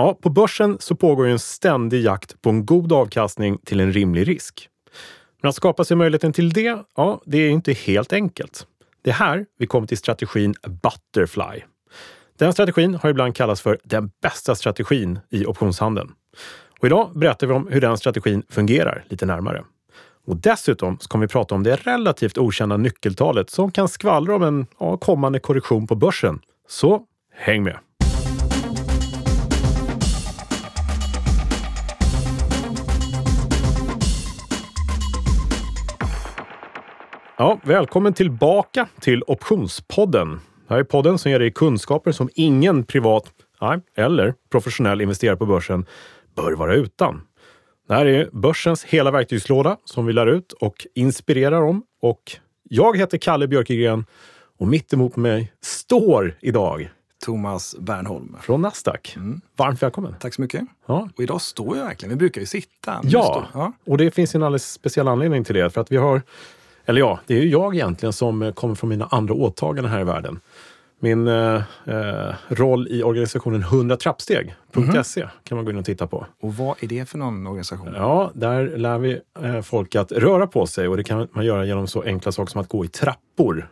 Ja, på börsen så pågår ju en ständig jakt på en god avkastning till en rimlig risk. Men att skapa sig möjligheten till det, ja, det är inte helt enkelt. Det är här vi kommer till strategin Butterfly. Den strategin har ibland kallats för den bästa strategin i optionshandeln. Och idag berättar vi om hur den strategin fungerar lite närmare. Och dessutom så kommer vi prata om det relativt okända nyckeltalet som kan skvallra om en ja, kommande korrektion på börsen. Så häng med! Ja, välkommen tillbaka till Optionspodden. Det här är podden som ger dig kunskaper som ingen privat nej, eller professionell investerare på börsen bör vara utan. Det här är börsens hela verktygslåda som vi lär ut och inspirerar om. Och jag heter Kalle Björkegren och mitt emot mig står idag Thomas Bernholm. Från Nasdaq. Mm. Varmt välkommen! Tack så mycket. Ja. Och idag står jag verkligen. Vi brukar ju sitta. Ja, ja, och det finns en alldeles speciell anledning till det. För att vi har eller ja, det är ju jag egentligen som eh, kommer från mina andra åtaganden här i världen. Min eh, eh roll i organisationen 100 trappsteg.se mm kan man gå in och titta på. Och vad är det för någon organisation? Ja, där lär vi eh, folk att röra på sig och det kan man göra genom så enkla saker som att gå i trappor.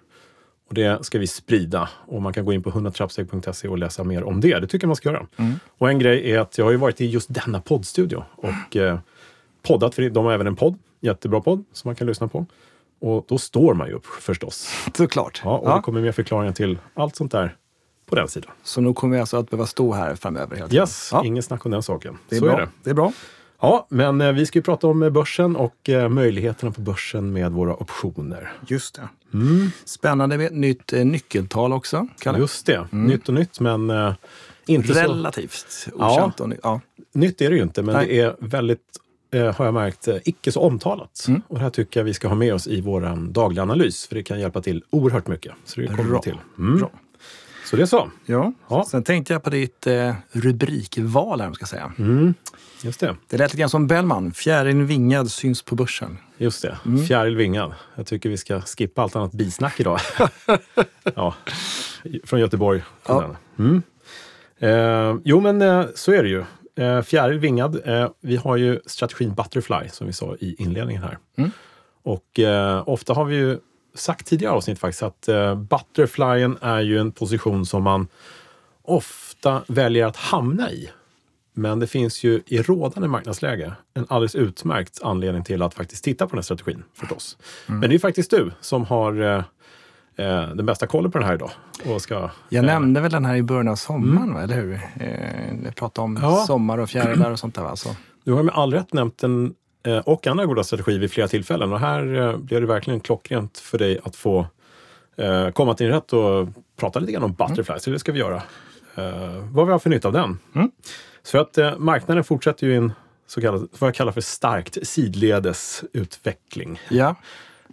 Och det ska vi sprida och man kan gå in på 100trappsteg.se och läsa mer om det. Det tycker jag man ska göra. Mm. Och en grej är att jag har ju varit i just denna poddstudio och eh, poddat, för de har även en podd, jättebra podd som man kan lyssna på. Och då står man ju upp förstås. Såklart. Ja, och ja. det kommer mer förklaringar till allt sånt där på den sidan. Så nu kommer vi alltså att behöva stå här framöver? Helt yes, ja. ingen snack om den saken. Det är Så bra. är det. det är bra. Ja, men eh, vi ska ju prata om eh, börsen och eh, möjligheterna på börsen med våra optioner. Just det. Mm. Spännande med ett nytt eh, nyckeltal också. Kalle. Just det. Mm. Nytt och nytt, men inte Relativt så... okänt. Ja. Och ny... ja. Nytt är det ju inte, men Nej. det är väldigt eh, har jag märkt, eh, icke så omtalat. Mm. Och det här tycker jag vi ska ha med oss i vår dagliga analys, för det kan hjälpa till oerhört mycket. Så det kommer Bra. till. Mm. Bra. Så det är så. Ja. ja. Sen tänkte jag på ditt eh, rubrikval här, ska säga. Mm. Just det. Det lät lite grann som Bellman. Fjäril vingad syns på börsen. Just det. Mm. Fjäril vingad. Jag tycker vi ska skippa allt annat bisnack idag. ja. Från Göteborg. Ja. Mm. Eh, jo, men eh, så är det ju. Eh, fjäril vingad. Eh, vi har ju strategin Butterfly som vi sa i inledningen här. Mm. Och eh, ofta har vi ju sagt tidigare avsnitt faktiskt att Butterflyen är ju en position som man ofta väljer att hamna i. Men det finns ju i rådande marknadsläge en alldeles utmärkt anledning till att faktiskt titta på den här strategin förstås. Mm. Men det är faktiskt du som har eh, den bästa kollen på den här idag. Och ska, jag eh, nämnde väl den här i början av sommaren, mm. eller hur? Eh, jag pratade om ja. sommar och fjärilar och sånt där. Alltså. Du har med all rätt nämnt den eh, och andra goda strategier vid flera tillfällen. Och här eh, blev det verkligen klockrent för dig att få eh, komma till din rätt och prata lite grann om Butterfly. Mm. Så det ska vi göra. Vad vi har för nytta av den. Mm. Så att marknaden fortsätter ju en så kallad, vad jag kallar för starkt sidledes utveckling. Ja.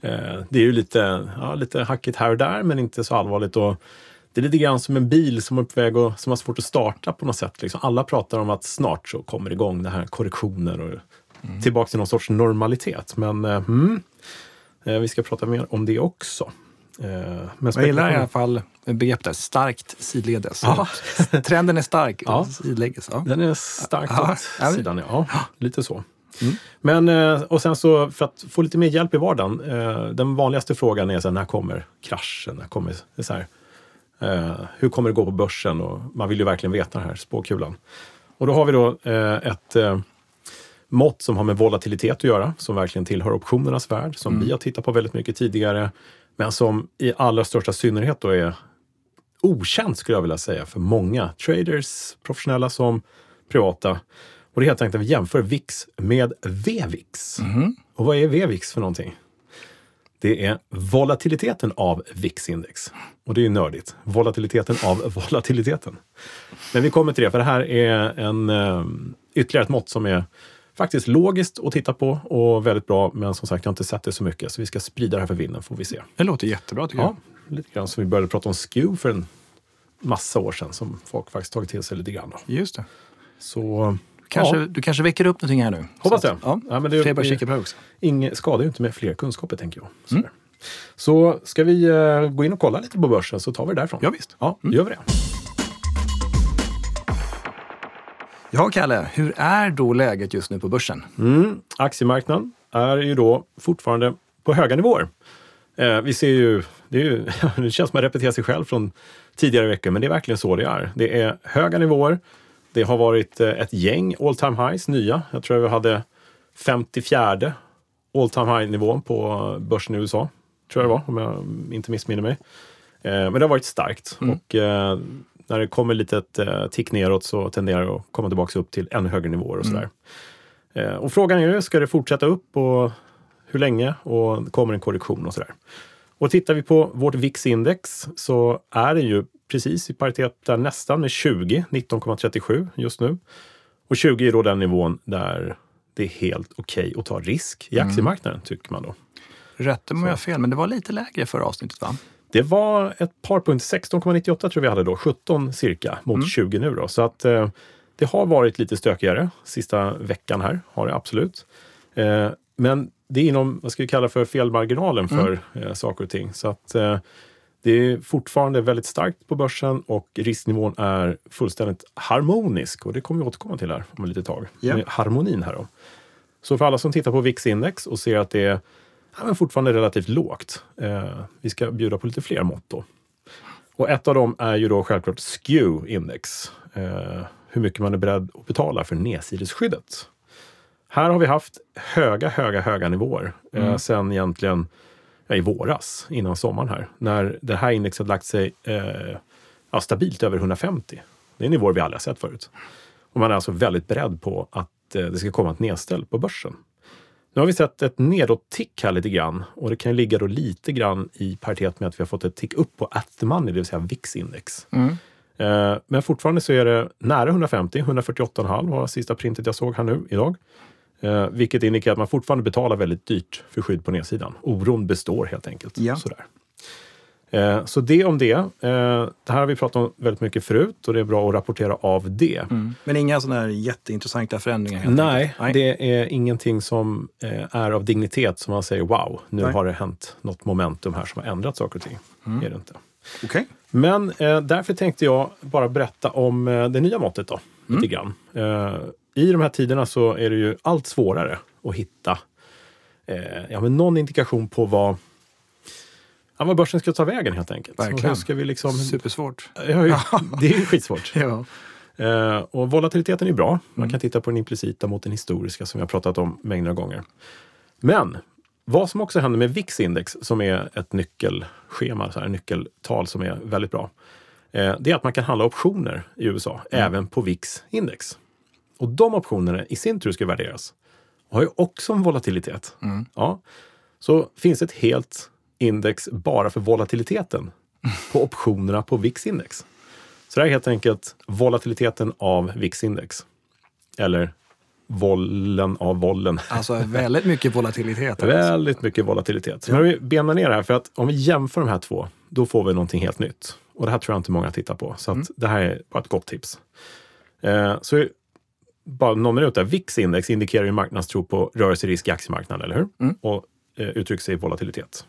Eh, det är ju lite, ja, lite hackigt här och där, men inte så allvarligt. Och det är lite grann som en bil som är på väg och som har svårt att starta på något sätt. Liksom. Alla pratar om att snart så kommer det igång det här korrektioner och mm. tillbaka till någon sorts normalitet. Men eh, mm, eh, vi ska prata mer om det också. Men jag gillar i alla fall begreppet starkt sidledes. Ja. Trenden är stark, ja. sidledes. Ja. Den är starkt åt sidan, ja. Lite så. Mm. Men, eh, och sen så för att få lite mer hjälp i vardagen. Eh, den vanligaste frågan är så här, när kommer kraschen? När kommer, så här, eh, hur kommer det gå på börsen? Och man vill ju verkligen veta den här spåkulan. Och då har vi då ett mått som har med volatilitet att göra, som verkligen tillhör optionernas värld, som mm. vi har tittat på väldigt mycket tidigare, men som i allra största synnerhet då är okänt, skulle jag vilja säga, för många traders, professionella som privata. Och det är helt enkelt att vi jämför VIX med VVIX. Mm. Och vad är VVIX för någonting? Det är volatiliteten av VIX-index. Och det är ju nördigt. Volatiliteten av volatiliteten. Men vi kommer till det, för det här är en, um, ytterligare ett mått som är faktiskt logiskt att titta på och väldigt bra. Men som sagt, jag har inte sett det så mycket. Så vi ska sprida det här för vinden, får vi se. Det låter jättebra tycker ja, jag. Lite grann som vi började prata om SKEW för en massa år sedan, som folk faktiskt tagit till sig lite grann. Då. Just det. Så Kanske, ja. Du kanske väcker upp någonting här nu? Hoppas det. Ja. Ja, men det fler börjar kika på det också. Inget skadar ju inte med fler kunskaper, tänker jag. Så, mm. så ska vi uh, gå in och kolla lite på börsen så tar vi det därifrån. Ja, visst. Ja, mm. gör vi det. Ja, Kalle, hur är då läget just nu på börsen? Mm, aktiemarknaden är ju då fortfarande på höga nivåer. Eh, vi ser ju, det, ju, det känns som att repeterar sig själv från tidigare veckor, men det är verkligen så det är. Det är höga nivåer. Det har varit eh, ett gäng all time highs, nya. Jag tror vi hade 54 all time high-nivån på börsen i USA. Tror jag det var, om jag inte missminner mig. Eh, men det har varit starkt. Mm. Och eh, när det kommer lite ett tick neråt så tenderar det att komma tillbaka upp till ännu högre nivåer och sådär. Mm. Och frågan är ju, ska det fortsätta upp och hur länge? Och kommer en korrektion och sådär. Och tittar vi på vårt VIX-index så är det ju precis i paritet där nästan med 20, 19,37 just nu. Och 20 är då den nivån där det är helt okej okay att ta risk i mm. aktiemarknaden, mm. tycker man då. Rätt om jag har fel, men det var lite lägre förra avsnittet va? Det var ett par punkter, 16,98 tror vi hade då, 17 cirka mot mm. 20 nu då. Så att eh, det har varit lite stökigare sista veckan här, har det absolut. Eh, men det är inom, vad ska vi kalla för felmarginalen för mm. eh, saker och ting. Så att eh, det är fortfarande väldigt starkt på börsen och risknivån är fullständigt harmonisk. Och det kommer vi återkomma till här om ett litet tag. Yeah. Harmonin här då. Så för alla som tittar på VIX-index och ser att det är ja, men fortfarande relativt lågt. Eh, vi ska bjuda på lite fler mått då. Och ett av dem är ju då självklart SKEW-index. Eh, hur mycket man är beredd att betala för nedsidesskyddet. Här har vi haft höga, höga, höga nivåer eh, mm. sen egentligen i våras, innan sommaren här, när det här indexet lagt sig eh, ja, stabilt över 150. Det är nivåer vi aldrig har sett förut. Och man är alltså väldigt beredd på att eh, det ska komma ett nedställ på börsen. Nu har vi sett ett nedåt-tick här lite grann och det kan ligga då lite grann i paritet med att vi har fått ett tick upp på at the money, det vill säga VIX-index. Mm. Eh, men fortfarande så är det nära 150, 148,5 var sista printet jag såg här nu idag. Eh, vilket indikerar att man fortfarande betalar väldigt dyrt för skydd på nedsidan. Oron består helt enkelt. Ja. Sådär. Eh, så det om det. Eh, det här har vi pratat om väldigt mycket förut och det är bra att rapportera av det. Mm. Men inga sådana här jätteintressanta förändringar? Nej, Nej, det är ingenting som eh, är av dignitet som man säger wow, nu Nej. har det hänt något momentum här som har ändrat saker och ting. Mm. Är det inte. Okay. Men eh, därför tänkte jag bara berätta om eh, det nya måttet då, mm. lite grann. Eh, I de här tiderna så är det ju allt svårare att hitta ja, men någon indikation på vad ja, vad börsen ska ta vägen helt enkelt. Verkligen. Ska vi liksom... Supersvårt. Ja, det är skitsvårt. ja. Uh, och volatiliteten är bra. Man mm. kan titta på den implicita mot den historiska som vi har pratat om mängder av gånger. Men vad som också händer med VIX-index, som är ett nyckelschema, så här, nyckeltal som är väldigt bra, uh, det är att man kan handla optioner i USA, mm. även på VIX-index. Och de optionerna i sin tur ska värderas. Och har ju också en volatilitet. Mm. Ja. Så finns ett helt index bara för volatiliteten på optionerna på VIX-index. Så det är helt enkelt volatiliteten av VIX-index. Eller vollen av vollen. Alltså väldigt mycket volatilitet. väldigt mycket volatilitet. Men vi benar ner det här, för att om vi jämför de här två, då får vi någonting helt nytt. Och det här tror jag inte många tittar på. Så mm. det här är bara ett gott tips. Eh, så bara någon minut där. VIX-index indikerar ju marknadstro på rörelserisk i aktiemarknaden, eller hur? Mm. Och eh, uttrycks i volatilitet.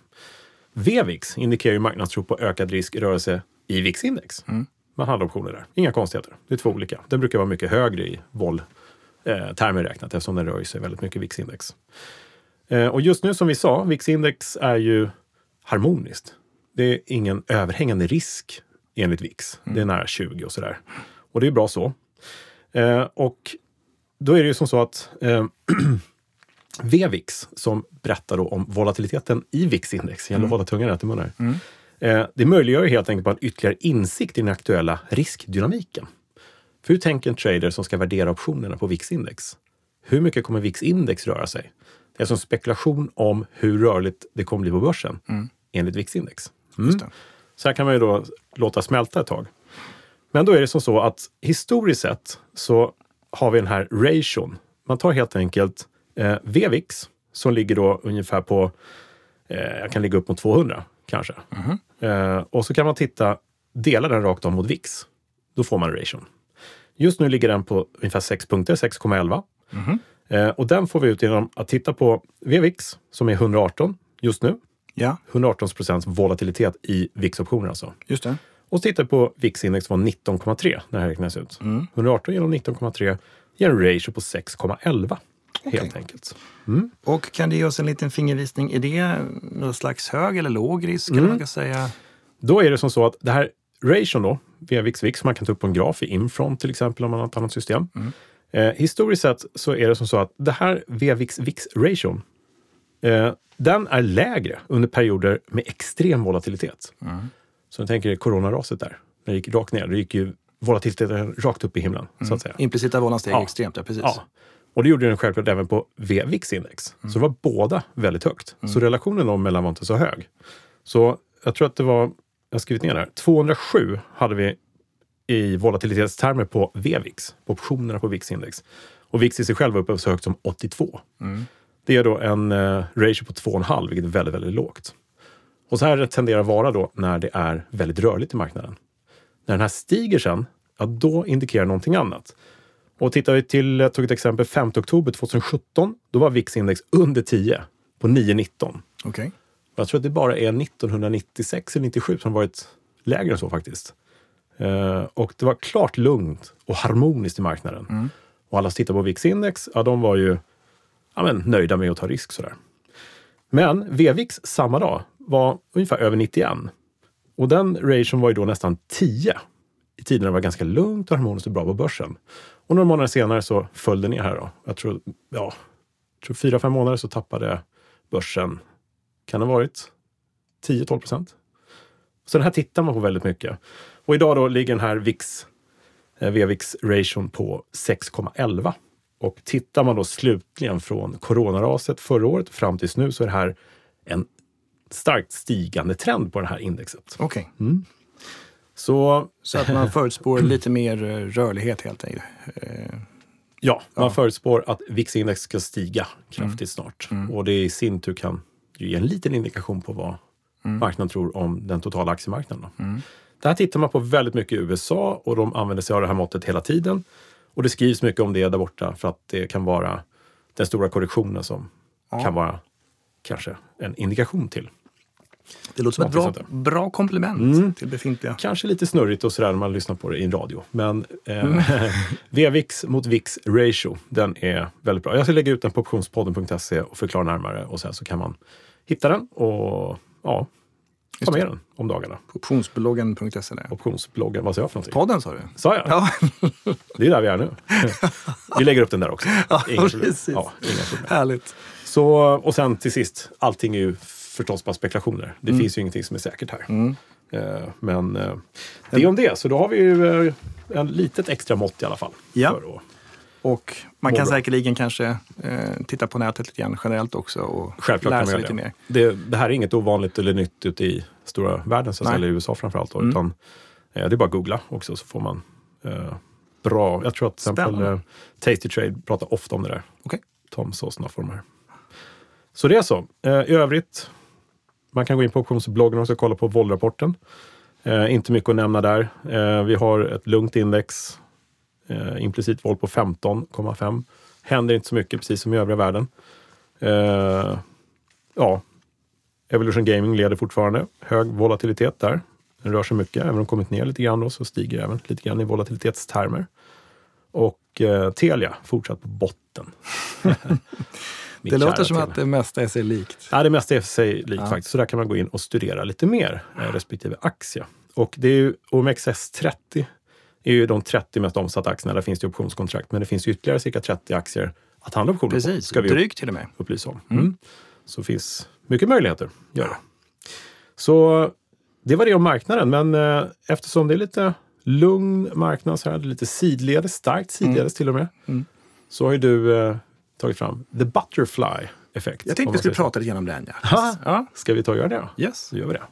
VVIX indikerar ju marknadstro på ökad risk rörelse i VIX-index. Mm. Man handlar optioner där. Inga konstigheter. Det är två olika. Den brukar vara mycket högre i vol eh, termer räknat eftersom den rör sig väldigt mycket VIX-index. Eh, och just nu som vi sa, VIX-index är ju harmoniskt. Det är ingen överhängande risk enligt VIX. Mm. Det är nära 20 och sådär. Och det är bra så. Eh, och då är det ju som så att eh, VVIX som berättar om volatiliteten i VIX-index. gäller att hålla tungan rätt i munnen. Mm. Eh, det möjliggör helt enkelt bara en ytterligare insikt i den aktuella riskdynamiken. För hur tänker en trader som ska värdera optionerna på VIX-index? Hur mycket kommer VIX-index röra sig? Det är som spekulation om hur rörligt det kommer bli på börsen mm. enligt VIX-index. Mm. Så här kan man ju då låta smälta ett tag. Men då är det som så att historiskt sett så har vi den här ration. Man tar helt enkelt Eh, VVIX som ligger då ungefär på, eh, jag kan ligga upp mot 200 kanske. Mm. Eh, och så kan man titta, dela den rakt av mot VIX. Då får man ration. Just nu ligger den på ungefär 6 punkter, 6,11. Mm. Eh, och den får vi ut genom att titta på VVIX som är 118 just nu. Ja. 118 procents volatilitet i VIX-optioner alltså. Just det. Och så tittar vi på VIX-index var 19,3 när det här räknas ut. Mm. 118 genom 19,3 ger en ratio på 6,11 okay. helt enkelt. Mm. Och kan du ge oss en liten fingervisning? Är det någon slags hög eller låg risk? Mm. man kan säga? Då är det som så att det här ration då, via VIX-VIX, man kan ta upp på en graf i Infront till exempel om man har ett annat system. Mm. Eh, historiskt sett så är det som så att det här VIX-VIX-ration, eh, den är lägre under perioder med extrem volatilitet. Mm. Så jag tänker coronaraset där, när det gick rakt ner. Det gick ju volatiliteten rakt upp i himlen. Mm. Så att säga. Implicita vålan steg ja. extremt, ja precis. Ja. Och det gjorde den självklart även på VVIX-index. Mm. Så det var båda väldigt högt. Mm. Så relationen dem mellan var inte så hög. Så jag tror att det var, jag har skrivit ner här, 207 hade vi i volatilitetstermer på VVIX, på optionerna på VIX-index. Och VIX i sig själv var uppe så högt som 82. Mm. Det är då en uh, ratio på 2,5, vilket är väldigt, väldigt lågt. Och så här tenderar det vara då när det är väldigt rörligt i marknaden. När den här stiger sen, ja, då indikerar någonting annat. Och tittar vi till, jag tog ett exempel, 5 oktober 2017, då var VIX-index under 10 på 9,19. Okay. Jag tror att det bara är 1996 eller 97 som varit lägre än så faktiskt. Uh, och det var klart lugnt och harmoniskt i marknaden. Mm. Och alla som tittar på VIX-index, ja de var ju ja, men, nöjda med att ta risk sådär. Men VVIX samma dag var ungefär över 91. Och den ration var ju då nästan 10 i tiderna var ganska lugnt och harmoniskt och bra på börsen. Och några månader senare så föll det ner här. Då. Jag tror, ja, tror fyra, fem månader så tappade börsen, kan det ha varit 10-12 procent? Så den här tittar man på väldigt mycket. Och idag då ligger den här VIX, eh, VVIX-ration på 6,11. Och tittar man då slutligen från coronaraset förra året fram tills nu så är det här en starkt stigande trend på det här indexet. Okej. Okay. Mm. Så, så att man förutspår lite mer eh, rörlighet helt enkelt? Ja, man ja. förutspår att VIX-index ska stiga kraftigt mm. snart. Mm. Och det i sin tur kan ge en liten indikation på vad mm. marknaden tror om den totala aktiemarknaden. Mm. Det här tittar man på väldigt mycket i USA och de använder sig av det här måttet hela tiden. Och det skrivs mycket om det där borta för att det kan vara den stora korrektionen som ja. kan vara kanske en indikation till. Det låter som ett bra, bra komplement mm. till befintliga. Kanske lite snurrigt och sådär när man lyssnar på det i en radio. Men eh, mm. VVIX mot VIX ratio, den är väldigt bra. Jag ska lägga ut den på optionspodden.se och förklara närmare och sen så kan man hitta den och ja, ta med den om dagarna. Optionsbloggen.se. Optionsbloggen, vad sa jag för någonting? Podden sa du. Sa jag? Ja. det är där vi är nu. vi lägger upp den där också. Ja, inga problem. Ja, inga problem. Härligt. Så, och sen till sist, allting är ju förstås bara spekulationer. Det mm. finns ju ingenting som är säkert här. Mm. Uh, men uh, det är om det, så då har vi ju uh, en litet extra mått i alla fall. Ja. och man kan säkerligen kanske titta på nätet lite grann generellt också och Självklart lära sig lite det. mer. Det, det, här är inget ovanligt eller nytt ute i stora världen, så eller i USA framförallt. Då, mm. Utan, det är bara att googla också så får man bra... Jag tror att till exempel Tasty Trade pratar ofta om det där. Okay. Tom de här. Så det är så. I övrigt man kan gå in på optionsbloggen och kolla på VOL-rapporten. Eh, inte mycket att nämna där. Eh, vi har ett lugnt index, eh, implicit vol på 15,5. Händer inte så mycket, precis som i övriga världen. Eh, ja, Evolution Gaming leder fortfarande. Hög volatilitet där. Den rör sig mycket. Även om den kommit ner lite grann då, så stiger även lite grann i volatilitetstermer. Och eh, Telia fortsatt på botten. det låter som att det mesta är sig likt. Ja, det mesta är sig likt ja. faktiskt. Så där kan man gå in och studera lite mer eh, respektive aktie. Och det är ju OMXS30 är ju de 30 mest omsatta aktierna. Där finns det optionskontrakt, men det finns ytterligare cirka 30 aktier att handla optioner Precis, på. Ska vi drygt till och med. Upplysa om. Mm. Mm. Så det finns mycket möjligheter att göra. Så det var det om marknaden, men eh, eftersom det är lite lugn marknad, så här, lite sidledes, starkt sidledes mm. till och med, mm. så har ju du eh, tagit fram the butterfly effekt. Jag tänkte vi skulle prata lite om den. Ja. ja. Ska vi ta och göra det då? Yes. Då gör vi det.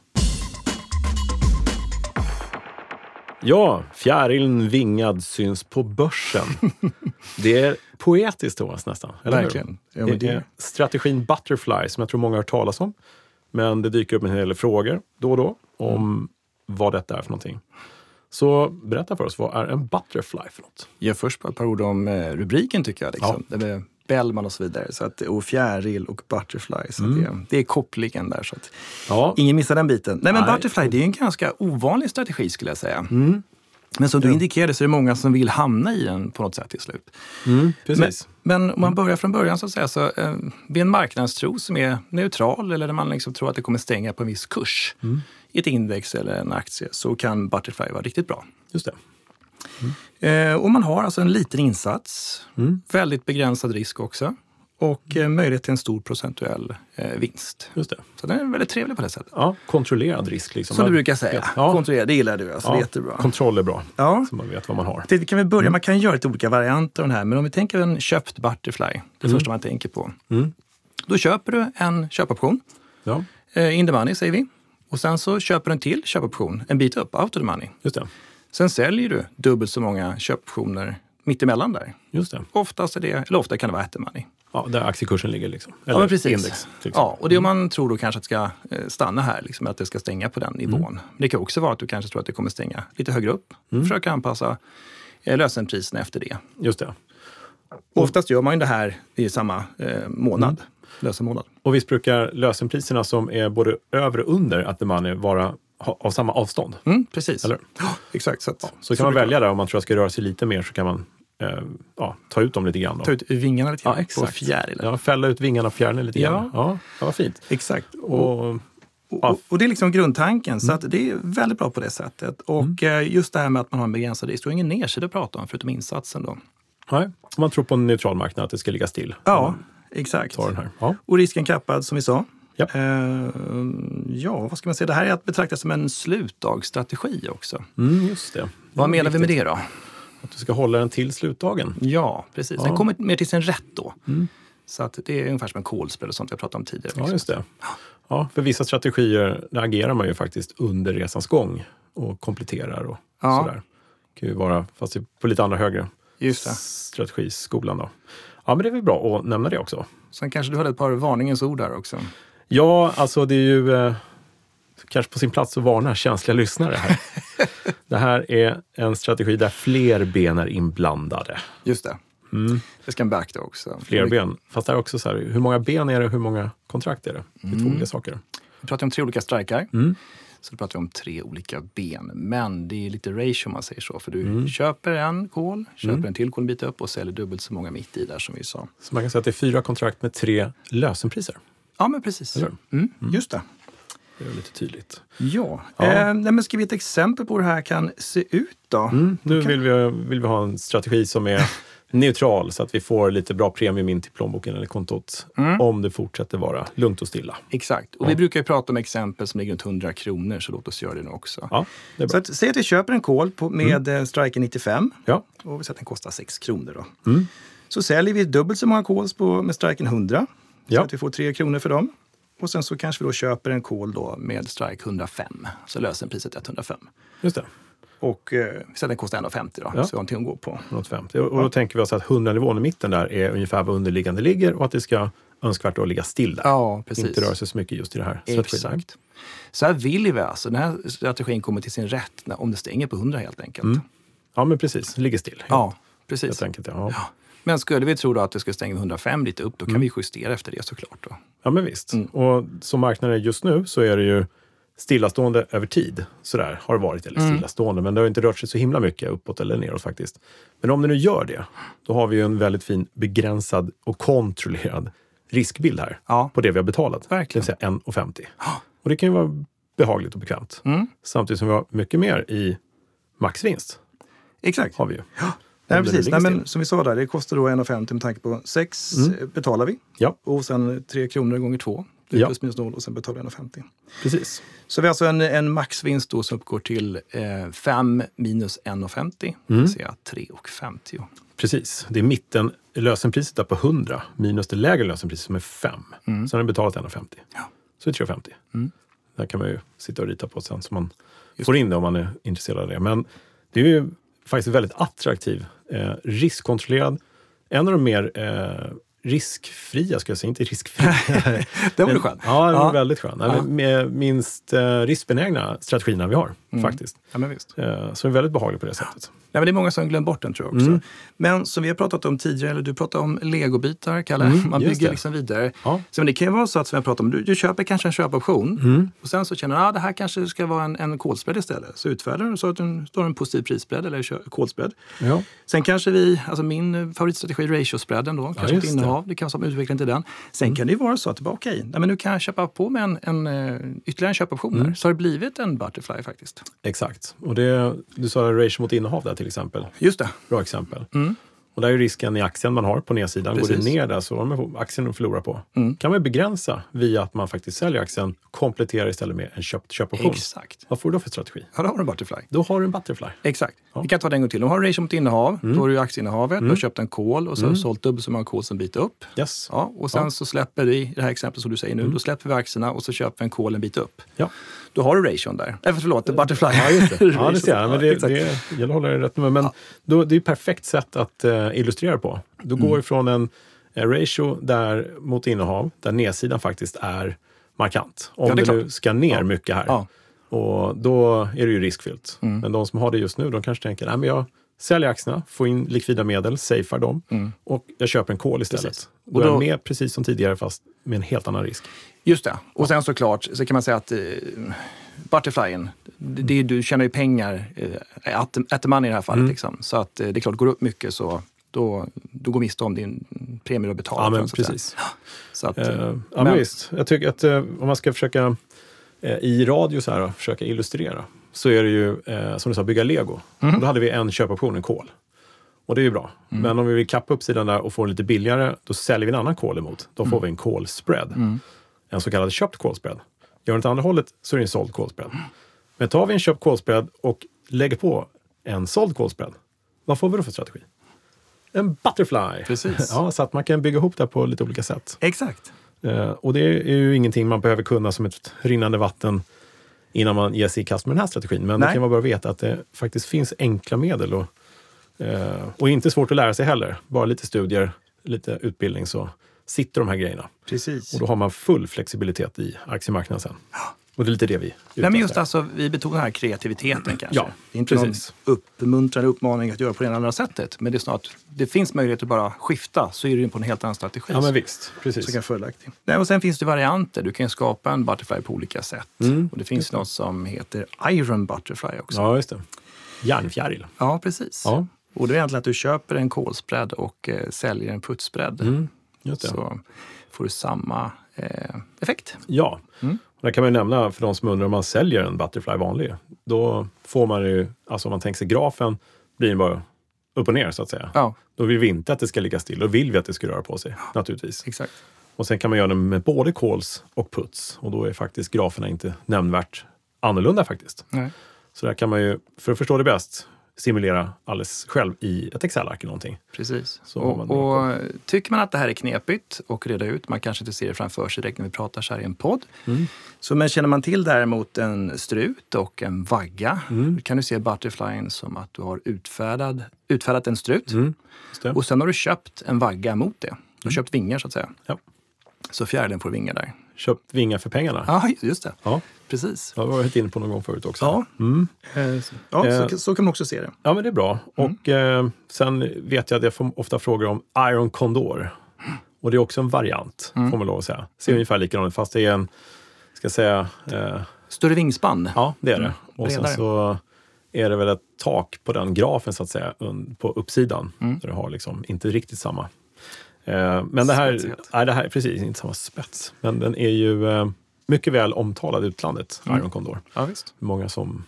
Ja, fjärilen vingad syns på börsen. det är poetiskt Thomas nästan. Eller Verkligen. Ja, det, det är strategin Butterfly som jag tror många har hört talas om. Men det dyker upp en hel del frågor då och då om mm. vad detta är för någonting. Så berätta för oss, vad är en butterfly för något? Ja, först ett par ord om eh, rubriken tycker jag. Liksom. Ja. Bellman och så vidare. Så att, och Fjäril och Butterfly. Så mm. det, det, är kopplingen där. Så att ja. Ingen missar den biten. Nej, men Nej. Butterfly det är en ganska ovanlig strategi skulle jag säga. Mm. Men som du indikerade så är det många som vill hamna i den på något sätt till slut. Mm, precis. Men, men om man börjar från början så att säga, så eh, vid en marknadstro som är neutral eller där man liksom tror att det kommer stänga på en viss kurs mm. i ett index eller en aktie så kan Butterfly vara riktigt bra. Just det. Mm. Eh, och man har alltså en liten insats, mm. väldigt begränsad risk också och eh, möjlighet till en stor procentuell eh, vinst. Just det. Så den är väldigt trevlig på det sättet. Ja, kontrollerad risk. Liksom. Som du brukar säga. Ja. Kontrollerad, det gillar du. Alltså. Ja. Det är jättebra. Kontroll är bra, ja. så man vet vad man har. Det kan vi börja, mm. Man kan göra lite olika varianter av den här, men om vi tänker en köpt Butterfly, det mm. första man tänker på. Mm. Då köper du en köpoption, ja. eh, in the money säger vi. Och sen så köper du en till köpoption, en bit upp, out of the money. Just det. Sen säljer du dubbelt så många köpoptioner mittemellan där. Just det. Oftast är det, eller ofta kan det vara at. Ja, där aktiekursen ligger liksom. Eller ja, men precis. Index, ja, och det om man tror då kanske att det ska eh, stanna här, liksom, att det ska stänga på den nivån. Mm. Det kan också vara att du kanske tror att det kommer stänga lite högre upp. Mm. Försöka anpassa eh, lösenpriserna efter det. Just det. Och oftast gör man ju det här i samma eh, månad. Mm. Lösenmånad. Och visst brukar lösenpriserna som är både över och under at the money vara av samma avstånd? Mm, precis. Eller? Ja, exakt. Så, att, ja, så, så kan man välja där om man tror att det ska röra sig lite mer så kan man eh, ja, ta ut dem lite grann. Då. Ta ut vingarna lite grann ja, exakt. på fjärilen. Ja, fälla ut vingarna och fjärilen lite grann. Ja, ja vad fint. Exakt. Och, och, och, det är liksom grundtanken, så mm. att det är väldigt bra på det sättet. Och mm. Eh, just det här med att man har en begränsad risk, du har ingen nedsida att prata om förutom insatsen. Då. Nej, man tror på en neutral marknad, att det ska ligga still. Ja, exakt. Den här. Ja. Och risken kappad som vi sa. Ja. Uh, ja, vad ska man säga? Det här är att betrakta som en slutdagsstrategi också. Mm, just det. Vad menar vi med det då? Att du ska hålla den till slutdagen? Ja, precis. Ja. Den kommer mer till sin rätt då. Mm. Så att det är ungefär som en kolspel och sånt vi pratat om tidigare. Ja, just det. Ja, för vissa strategier där agerar man ju faktiskt under resans gång och kompletterar och ja. sådär. Det kan ju vara, fast på lite andra högre strategiskolan. Då. Ja, men det är väl bra att nämna det också. Sen kanske du hade ett par varningens ord där också? Ja, alltså det är ju eh, kanske på sin plats att varna känsliga lyssnare här. det här är en strategi där fler ben är inblandade. Just det. Mm. Det ska man beakta också. Fler ben. Fast det är också så här, hur många ben är det och hur många kontrakt är det? Det är mm. två olika saker. Vi pratar om tre olika strikar. Mm. Så då pratar vi om tre olika ben. Men det är lite ratio om man säger så. För du mm. köper en kol, köper mm. en till kol en bit upp och säljer dubbelt så många mitt i där som vi sa. Så man kan säga att det är fyra kontrakt med tre lösenpriser? Ja, men precis. Mm. mm. Just det. Det är lite tydligt. Ja. ja. Eh, men ska vi ge ett exempel på hur det här kan se ut då? Mm, nu kan... vill, vi, vill vi ha en strategi som är neutral så att vi får lite bra premium in till plånboken eller kontot mm. om det fortsätter vara lugnt och stilla. Exakt. Och ja. vi brukar ju prata om exempel som ligger runt 100 kronor så låt oss göra det nu också. Ja, det. Så att, säg att vi köper en kol på, med mm. Eh, Striker 95 ja. och vi säger att den kostar 6 kronor. Då. Mm. Så säljer vi dubbelt så många kols på, med Striker 100 så att vi får 3 kronor för dem. Och sen så kanske vi då köper en kol då med strike 105. Så löser priset 105. Just det. Och eh, den kostar 1,50 då, ja. så vi har någonting att gå på. 150. Och, och då tänker vi oss att 100-nivån i mitten där är ungefär vad underliggande ligger och att det ska önskvärt att ligga still där. Ja, precis. Inte röra sig så mycket just i det här Exakt. Så här vill vi alltså. Den här strategin kommer till sin rätt när, om det stänger på 100 helt enkelt. Mm. Ja, men precis. Ligger still. Ja, precis. Helt enkelt, ja. ja. Men skulle vi tro då att det ska stänga vid 105 lite upp, då kan mm. vi justera efter det såklart. Då. Ja, men visst. Mm. Och som marknaden är just nu så är det ju stillastående över tid. Sådär har det varit, eller mm. stillastående, men det har inte rört sig så himla mycket uppåt eller neråt faktiskt. Men om det nu gör det, då har vi ju en väldigt fin begränsad och kontrollerad riskbild här ja. på det vi har betalat. Verkligen. Det vill säga 1,50. Och det kan ju vara behagligt och bekvämt. Mm. Samtidigt som vi har mycket mer i maxvinst. Exakt. Har vi ju. Ja. Nej, precis. Nej, men som vi sa där, det kostar då 1,50 med tanke på 6 mm. betalar vi. Ja. Och sen 3 kronor gånger 2. Det är ja. plus minus noll och sen betalar vi 1,50. Precis. Så vi har alltså en, en maxvinst då som uppgår till eh, 5 minus 1,50, mm. det vill säga 3,50. Precis. Det är mitten, lösenpriset är på 100 minus det lägre lösenpriset som är 5. Mm. Sen har vi betalat 1,50. Ja. Så det är 3,50. Mm. Det här kan man ju sitta och rita på sen så man Just får in det om man är intresserad av det. Men det är ju faktiskt väldigt attraktiv, eh, riskkontrollerad. En av de mer eh, riskfria, ska jag säga, inte riskfria. den var skön. Ja, den var ja. väldigt skön. Ja. Med minst eh, riskbenägna strategierna vi har. Mm. faktiskt. Ja, men visst. Eh, så är väldigt behaglig på det sättet. Ja, men det är många som glömt bort den tror jag också. Mm. Men som vi har pratat om tidigare, eller du pratade om legobitar, Kalle. Mm, Man bygger liksom vidare. Ja. Så men det kan ju vara så att, som jag pratade om, du, du köper kanske en köpoption mm. och sen så känner du att ah, det här kanske ska vara en, en kolspread istället. Så utfärdar du så att det står en positiv prisspread eller kolspread. Ja. Sen kanske vi, alltså min favoritstrategi ratio-spreaden då, kanske ja, ett innehav. Det. det kan vara som utveckling till den. Sen mm. kan det ju vara så att det bara okej, okay, men nu kan jag köpa på mig en, en, eh, ytterligare en köpoption mm. så har det blivit en butterfly faktiskt. Exakt. Och det, du sa ratio mot innehav där till exempel. Just det. Bra exempel. Mm. Och där är risken i aktien man har på nedsidan. Precis. Går det ner där så har man aktien att förlora på. Mm. kan man begränsa via att man faktiskt säljer aktien, kompletterar istället med en köpt köpoption. Exakt. Vad får du då för strategi? Ja, då har du en butterfly. Då har du en butterfly. Exakt. Ja. Vi kan ta det en gång till. Du har ratio mot innehav, mm. då har du aktieinnehavet, mm. du har mm. köpt en kol och så har du mm. sålt dubbelt så många kol som bit upp. Yes. Ja, och sen ja. så släpper vi, i det här exemplet som du säger nu, mm. då släpper vi aktierna och så köper vi en kol en bit upp. Ja. Då har du ration där. Äh, förlåt, butterfly. Ja, just det. ja, det ser jag. Men det, det, det att hålla det rätt nummer. Men ja. då, det är ett perfekt sätt att uh, illustrera på. Du går mm. ifrån en, en ratio där, mot innehav där nedsidan faktiskt är markant. Om ja, det, nu ska ner mycket här. Och då är det ju riskfyllt. Mm. Men de som har det just nu, de kanske tänker, nej men jag säljer aktierna, får in likvida medel, safear dem mm. och jag köper en kol istället. Precis. Då, då är jag med precis som tidigare fast med en helt annan risk. Just det. Och sen såklart så kan man säga att eh, Butterflyen, det, du tjänar ju pengar eh, at, at the money i det här fallet. Mm. Liksom. Så att eh, det är klart, går det upp mycket så då, då går miste om din premie du har betalat. Ja, men för, precis. Så att, uh, ja, men, men visst. Jag tycker att uh, om man ska försöka uh, i radio så här, försöka illustrera så är det ju, som du sa, bygga lego. Mm. då hade vi en köpoption, en kol. Och det är ju bra. Mm. Men om vi vill kappa uppsidan där och få den lite billigare, då säljer vi en annan kol emot. Då får mm. vi en kolspread. Mm. En så kallad köpt kolspread. Gör den åt andra hållet så är det en såld kolspread. Men tar vi en köpt kolspread och lägger på en såld kolspread, vad får vi då för strategi? En butterfly! Precis. Ja, så att man kan bygga ihop det på lite olika sätt. Exakt. Uh, och det är ju ingenting man behöver kunna som ett rinnande vatten innan man ger sig i kast med den här strategin. Men Nej. det kan vara bra att veta att det faktiskt finns enkla medel och Eh, och inte svårt att lära sig heller. Bara lite studier, lite utbildning så sitter de här grejerna. Precis. Och då har man full flexibilitet i aktiemarknaden sen. Ja. Och det är lite det vi Nej, men just alltså, Vi betonar här kreativiteten kanske. Ja, det är inte precis. någon uppmuntrande uppmaning att göra på det ena eller andra sättet. Men det är snart, det finns möjlighet att bara skifta så är det på en helt annan strategi. Ja, men visst. Precis. Så kan. Nej, och sen finns det varianter. Du kan skapa en butterfly på olika sätt. Mm, och det finns något som heter Iron Butterfly också. Ja, just det. Järnfjäril. Ja, precis. Ja. Och det är egentligen att du köper en kolspread och eh, säljer en putsbredd. Mm, så får du samma effekt. Ja, mm. och där kan man nämna för de som undrar om man säljer en Butterfly vanlig. Då får man ju, alltså om man tänker sig grafen, blir den bara upp och ner så att säga. Ja. Då vill vi inte att det ska ligga still. Då vill vi att det ska röra på sig, ja. naturligtvis. Exakt. Och sen kan man göra det med både kols och puts och då är faktiskt graferna inte nämnvärt annorlunda faktiskt. Nej. Så där kan man ju, för att förstå det bäst, simulera alldeles själv i ett Excel-ark eller någonting. Precis. Och, och, tycker man att det här är knepigt och reda ut, man kanske inte ser det framför sig direkt när vi pratar så här i en podd. Mm. Så men känner man till däremot en strut och en vagga, mm. kan du se butterflyen som att du har utfärdad, utfärdat en strut. Mm. Och sen har du köpt en vagga mot det. Du har mm. köpt vingar så att säga. Ja. Så fjärden får vingar där. Köpt vingar för pengarna? Ja, just det. Ja. Precis. Det har vi varit inne på någon gång förut också. Ja, mm. Eh, ja så, eh, så, kan man också se det. Ja, men det är bra. Mm. Och eh, sen vet jag att jag får ofta frågor om Iron Condor. Och det är också en variant, mm. får man lov att säga. Ser mm. ungefär likadant ut, fast det är en, ska säga... Eh, Större vingspann? Ja, det är det. Mm. Och sen så är det väl ett tak på den grafen, så att säga, på uppsidan. Mm. Där du har liksom inte riktigt samma men det här, nej, det här är precis inte samma spets. Men den är ju eh, mycket väl omtalad i utlandet, mm. Iron Condor. Ja, visst. Många som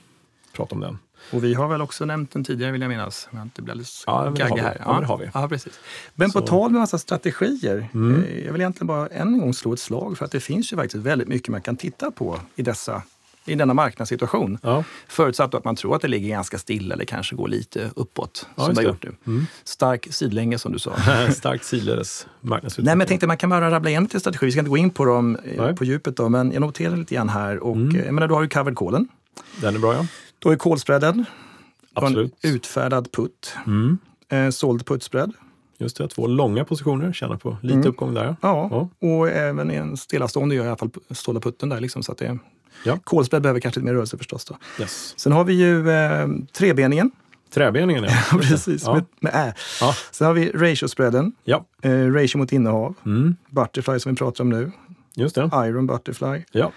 pratar om den. Och vi har väl också nämnt den tidigare vill jag minnas. Men det blir alldeles ja, har här. Ja, ja, det har vi. Ja, precis. Men Så. på tal med massa strategier. Mm. Eh, jag vill egentligen bara än en gång slå ett slag för att det finns ju faktiskt väldigt mycket man kan titta på i dessa i denna marknadssituation. Ja. Förutsatt att man tror att det ligger ganska stilla eller kanske går lite uppåt, ja, som det har gjort nu. Mm. Stark sidlänge som du sa. Stark sidledes marknadsutveckling. Nej, men jag tänkte man kan bara rabbla igen lite strategi. Vi ska inte gå in på dem eh, Nej. på djupet då, men jag noterar lite grann här. Och, mm. Eh, jag menar, du har ju covered callen. Den är bra ja. Du har ju callspreaden. Absolut. Utfärdad putt. Mm. Eh, såld putspread. Just det, två långa positioner, tjänar på lite mm. uppgång där. Ja, ja, och även en stillastående gör i alla fall ståla putten där. Liksom, så att det Ja. Kolspread behöver kanske lite mer rörelse förstås. Då. Yes. Sen har vi ju eh, trebeningen. Träbeningen, ja. Precis, ja. Med, med ä. Ja. Sen har vi ratio-spreaden. Ja. Eh, ratio mot innehav. Mm. Butterfly som vi pratar om nu. Just det. Iron Butterfly. Ja.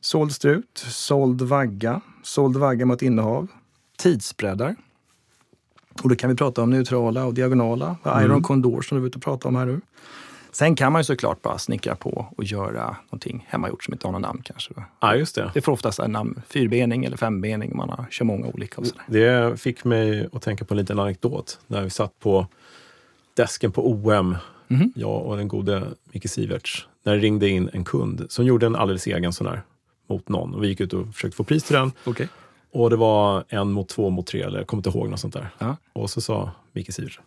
Såld strut, såld vagga, såld vagga mot innehav. Tidsbreddar. Och då kan vi prata om neutrala och diagonala. Mm. Iron Condor som du vill prata om här nu. Sen kan man ju såklart bara snickra på och göra någonting hemmagjort som inte har något namn kanske. Ja, just det. Det får oftast en namn, fyrbening eller fembening. Man har, kör många olika. Och det fick mig att tänka på en liten anekdot. När vi satt på desken på OM, mm. jag och den gode Micke Siverts, när det ringde in en kund som gjorde en alldeles egen sån här mot någon. Och vi gick ut och försökte få pris till den. Okay. Och det var en mot två mot tre, eller jag kommer inte ihåg något sånt där. Ja. Och så sa Micke Sivert,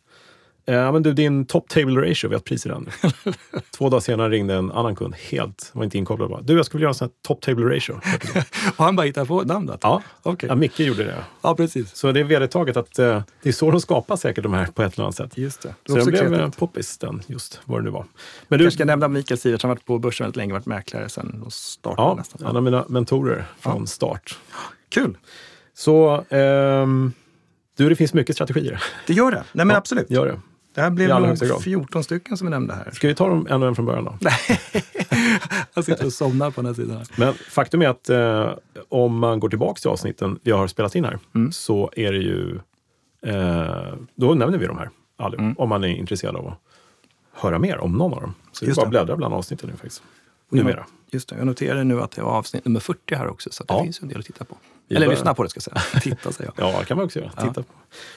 Ja, men du, din top table ratio, vi har ett pris i den. Två dagar senare ringde en annan kund, helt, var inte inkopplad bara. Du, jag skulle vilja göra en sån här top table ratio. och han bara hittade på namnet? Ja, okay. ja, Micke gjorde det. Ja, precis. Så det är vedertaget att uh, det är så de skapar säkert de här på ett eller annat sätt. Just det. det så den blev poppis, den, just vad det nu var. Men du kanske ska nämna Mikael Sivert, han har varit på börsen väldigt länge, varit mäklare sedan start. Ja, nästan. en av mina mentorer från ja. start. Kul! Så, um, du, det finns mycket strategier. Det gör det. Nej, men ja, absolut. Gör det. Det här blev nog 14 stycken som vi nämnde här. Ska vi ta dem en och en från början då? Nej, jag sitter och somnar på den här sidan. Här. Men faktum är att eh, om man går tillbaka till avsnitten vi har spelat in här mm. så är det ju... Eh, då nämner vi de här allihop, mm. om man är intresserad av att höra mer om någon av dem. Så det är bara att bläddra bland avsnitten nu faktiskt. Numera. Just det, jag noterar nu att det var avsnitt nummer 40 här också, så det ja. finns en del att titta på. Eller börjar... lyssna på det ska jag säga. Titta säger jag. ja, det kan man också göra. Titta ja. på.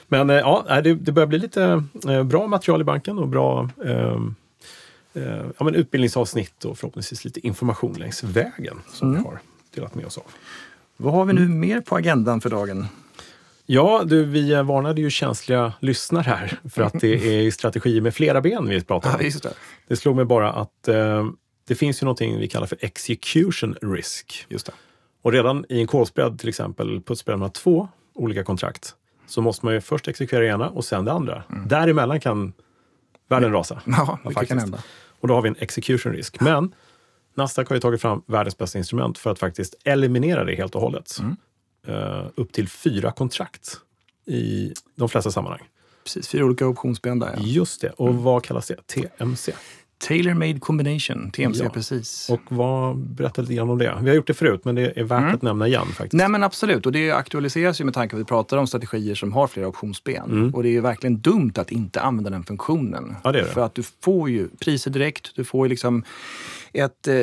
Men eh, ja, det, det börjar bli lite eh, bra material i banken och bra ehm, eh, ja, men utbildningsavsnitt och förhoppningsvis lite information längs vägen som mm. vi har delat med oss av. Vad har vi nu mm. mer på agendan för dagen? Ja, du, vi varnade ju känsliga lyssnare här för att det är strategier med flera ben vi pratar om. Ja, det. det slog mig bara att eh, det finns ju någonting vi kallar för execution risk. Just det. Och redan i en kolspread till exempel, putspread med två olika kontrakt, så måste man ju först exekvera det ena och sen det andra. Mm. Däremellan kan världen rasa. Ja, det kan hända. Och då har vi en execution risk. Men Nasdaq har ju tagit fram världens bästa instrument för att faktiskt eliminera det helt och hållet. Mm. Uh, upp till fyra kontrakt i de flesta sammanhang. Precis, fyra olika optionsben Ja. Just det. Och mm. vad kallas det? TMC? Tailor Made Combination, TMC ja. precis. Och vad, berätta lite grann om det. Vi har gjort det förut, men det är värt mm. att nämna igen. faktiskt. Nej men Absolut, och det aktualiseras ju med tanke på att vi pratar om strategier som har flera optionsben. Mm. Och det är ju verkligen dumt att inte använda den funktionen. Ja, det är det. För att du får ju priser direkt, du får ju liksom ett eh,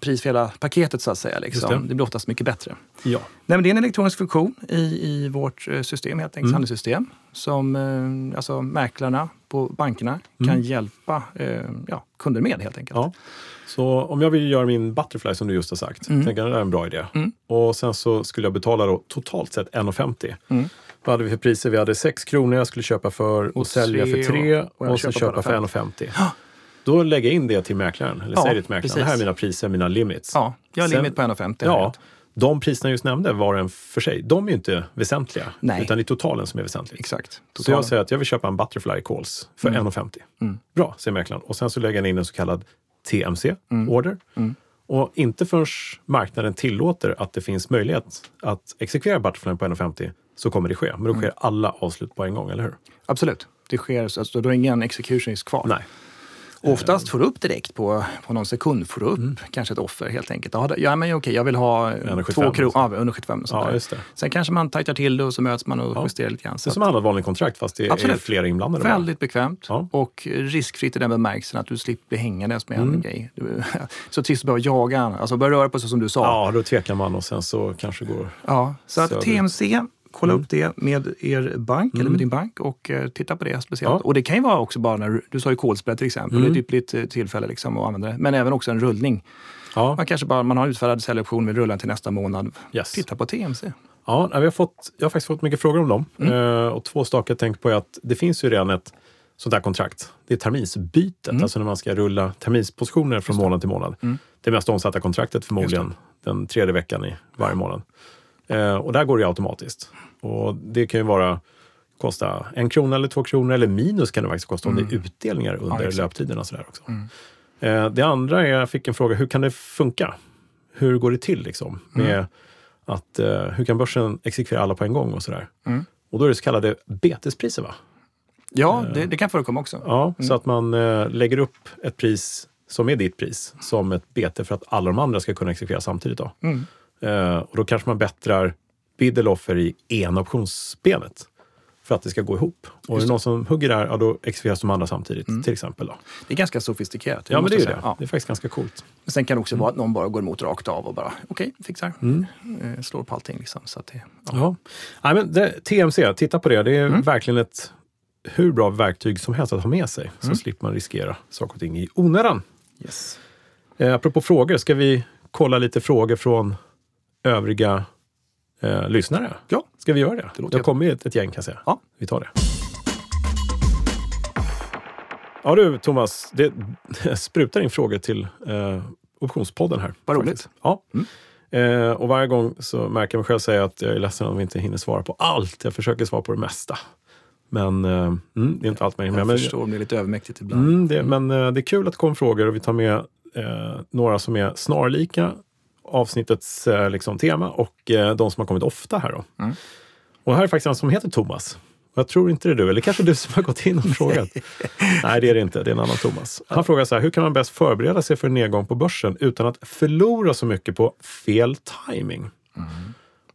pris för hela paketet så att säga. Liksom. Det. det. blir oftast mycket bättre. Ja. Nej, men det är en elektronisk funktion i, i vårt eh, system, helt enkelt, mm. handelssystem, som eh, alltså, mäklarna på bankerna mm. kan hjälpa eh, ja, kunder med helt enkelt. Ja. Så om jag vill göra min Butterfly som du just har sagt, mm. tänker att det är en bra idé. Mm. Och sen så skulle jag betala då totalt sett 1,50. Mm. Vad hade vi för priser? Vi hade 6 kronor jag skulle köpa för och, och sälja för 3 och, och, och så köpa för 1,50. Då lägger jag in det till mäklaren, eller ja, säger det till mäklaren. Det här är mina priser, mina limits. Ja, jag har Sen, limit på 1,50. Ja, de priserna jag just nämnde var en för sig, de är ju inte väsentliga. Nej. Utan det är totalen som är väsentligt. Exakt. Totalen. Så jag säger att jag vill köpa en Butterfly Calls för mm. 1,50. Mm. Bra, säger mäklaren. Och sen så lägger han in en så kallad TMC-order. Mm. mm. Och inte förrän marknaden tillåter att det finns möjlighet att exekvera Butterfly på 1,50 så kommer det ske. Men då sker mm. alla avslut på en gång, eller hur? Absolut. Det sker, alltså, då är ingen execution risk kvar. Nej. Oftast får du upp direkt på, på någon sekund, får du upp mm. kanske ett offer helt enkelt. Ja, men okej, jag vill ha två kronor, ja, under 75 och ja, just det. Sen kanske man tajtar till det och så möts man och ja. justerar lite grann. det är som alla vanliga kontrakt fast det Absolut. är flera inblandade. Väldigt bekvämt ja. och riskfritt i den bemärkelsen att du slipper bli hängandes med mm. en grej. Du, så trist att behöva jaga, alltså börja röra på sig som du sa. Ja, då tvekar man och sen så kanske går Ja, så att TMC kolla mm. upp det med er bank mm. eller med din bank och uh, titta på det speciellt. Ja. Och det kan ju vara också bara när du sa ju kodspel till exempel, mm. det är ett ypperligt uh, tillfälle liksom att använda det. Men även också en rullning. Ja. Man kanske bara man har utfärdad säljoption, vill rulla till nästa månad. Yes. Titta på TMC. Ja, vi har fått, jag har faktiskt fått mycket frågor om dem. Mm. Uh, och två saker jag tänker på är att det finns ju redan ett sånt här kontrakt. Det är terminsbytet, mm. alltså när man ska rulla terminspositioner från månad till månad. Mm. Det mest omsatta kontraktet förmodligen den tredje veckan i varje månad. Eh, och där går det automatiskt. Och det kan ju vara kosta en krona eller två kronor eller minus kan det faktiskt kosta mm. om det är mm. utdelningar under ja, löptiderna. Sådär också. Mm. Eh, det andra är, jag fick en fråga, hur kan det funka? hur går det till liksom? Med mm. att, uh, hur kan börsen exekvera alla på en gång och sådär? Mm. Och då är det så kallade betespriser va? Ja, det, det kan förekomma också. Ja, så att man lägger upp ett pris som är ditt pris som ett bete för att alla de andra ska kunna exekvera samtidigt. Då. Mm. Uh, och då kanske man bättrar bid eller offer i ena optionsbenet för att det ska gå ihop. Och är det någon som hugger där, ja, då exekveras de andra samtidigt. Mm. till exempel. Då. Det är ganska sofistikerat. Ja, men det är det. Ja. Det är faktiskt ganska coolt. Men sen kan det också mm. vara att någon bara går emot rakt av och bara, okej, okay, fixar. Mm. Eh, slår på allting. Liksom, så att det, ja. ja. Nej, men det, TMC, titta på det. Det är mm. verkligen ett hur bra verktyg som helst att ha med sig. Så mm. slipper man riskera saker och ting i onödan. Yes. Eh, apropå frågor, ska vi kolla lite frågor från övriga eh, lyssnare? Ja. Ska vi göra det? Det, det har kommit ett, ett gäng kan jag säga. Ja. Vi tar det. Ja du Thomas, det, sprutar in frågor till eh, Optionspodden här. Vad roligt. Ja. Mm. Eh, och varje gång så märker jag mig själv säga att jag är ledsen om vi inte hinner svara på allt. Jag försöker svara på det mesta. Men eh, mm, det är inte allt man hinner med. Jag förstår, det är lite övermäktigt ibland. Mm, det, men eh, det är kul att det kommer frågor och vi tar med eh, några som är snarlika avsnittets eh, liksom, tema och eh, de som har kommit ofta här. Då. Mm. Och här är faktiskt en som heter Thomas. Jag tror inte det är du, eller kanske du som har gått in och frågat. Nej, det är det inte. Det är en annan Thomas. Han frågar så här, hur kan man bäst förbereda sig för en nedgång på börsen utan att förlora så mycket på fel timing? Mm.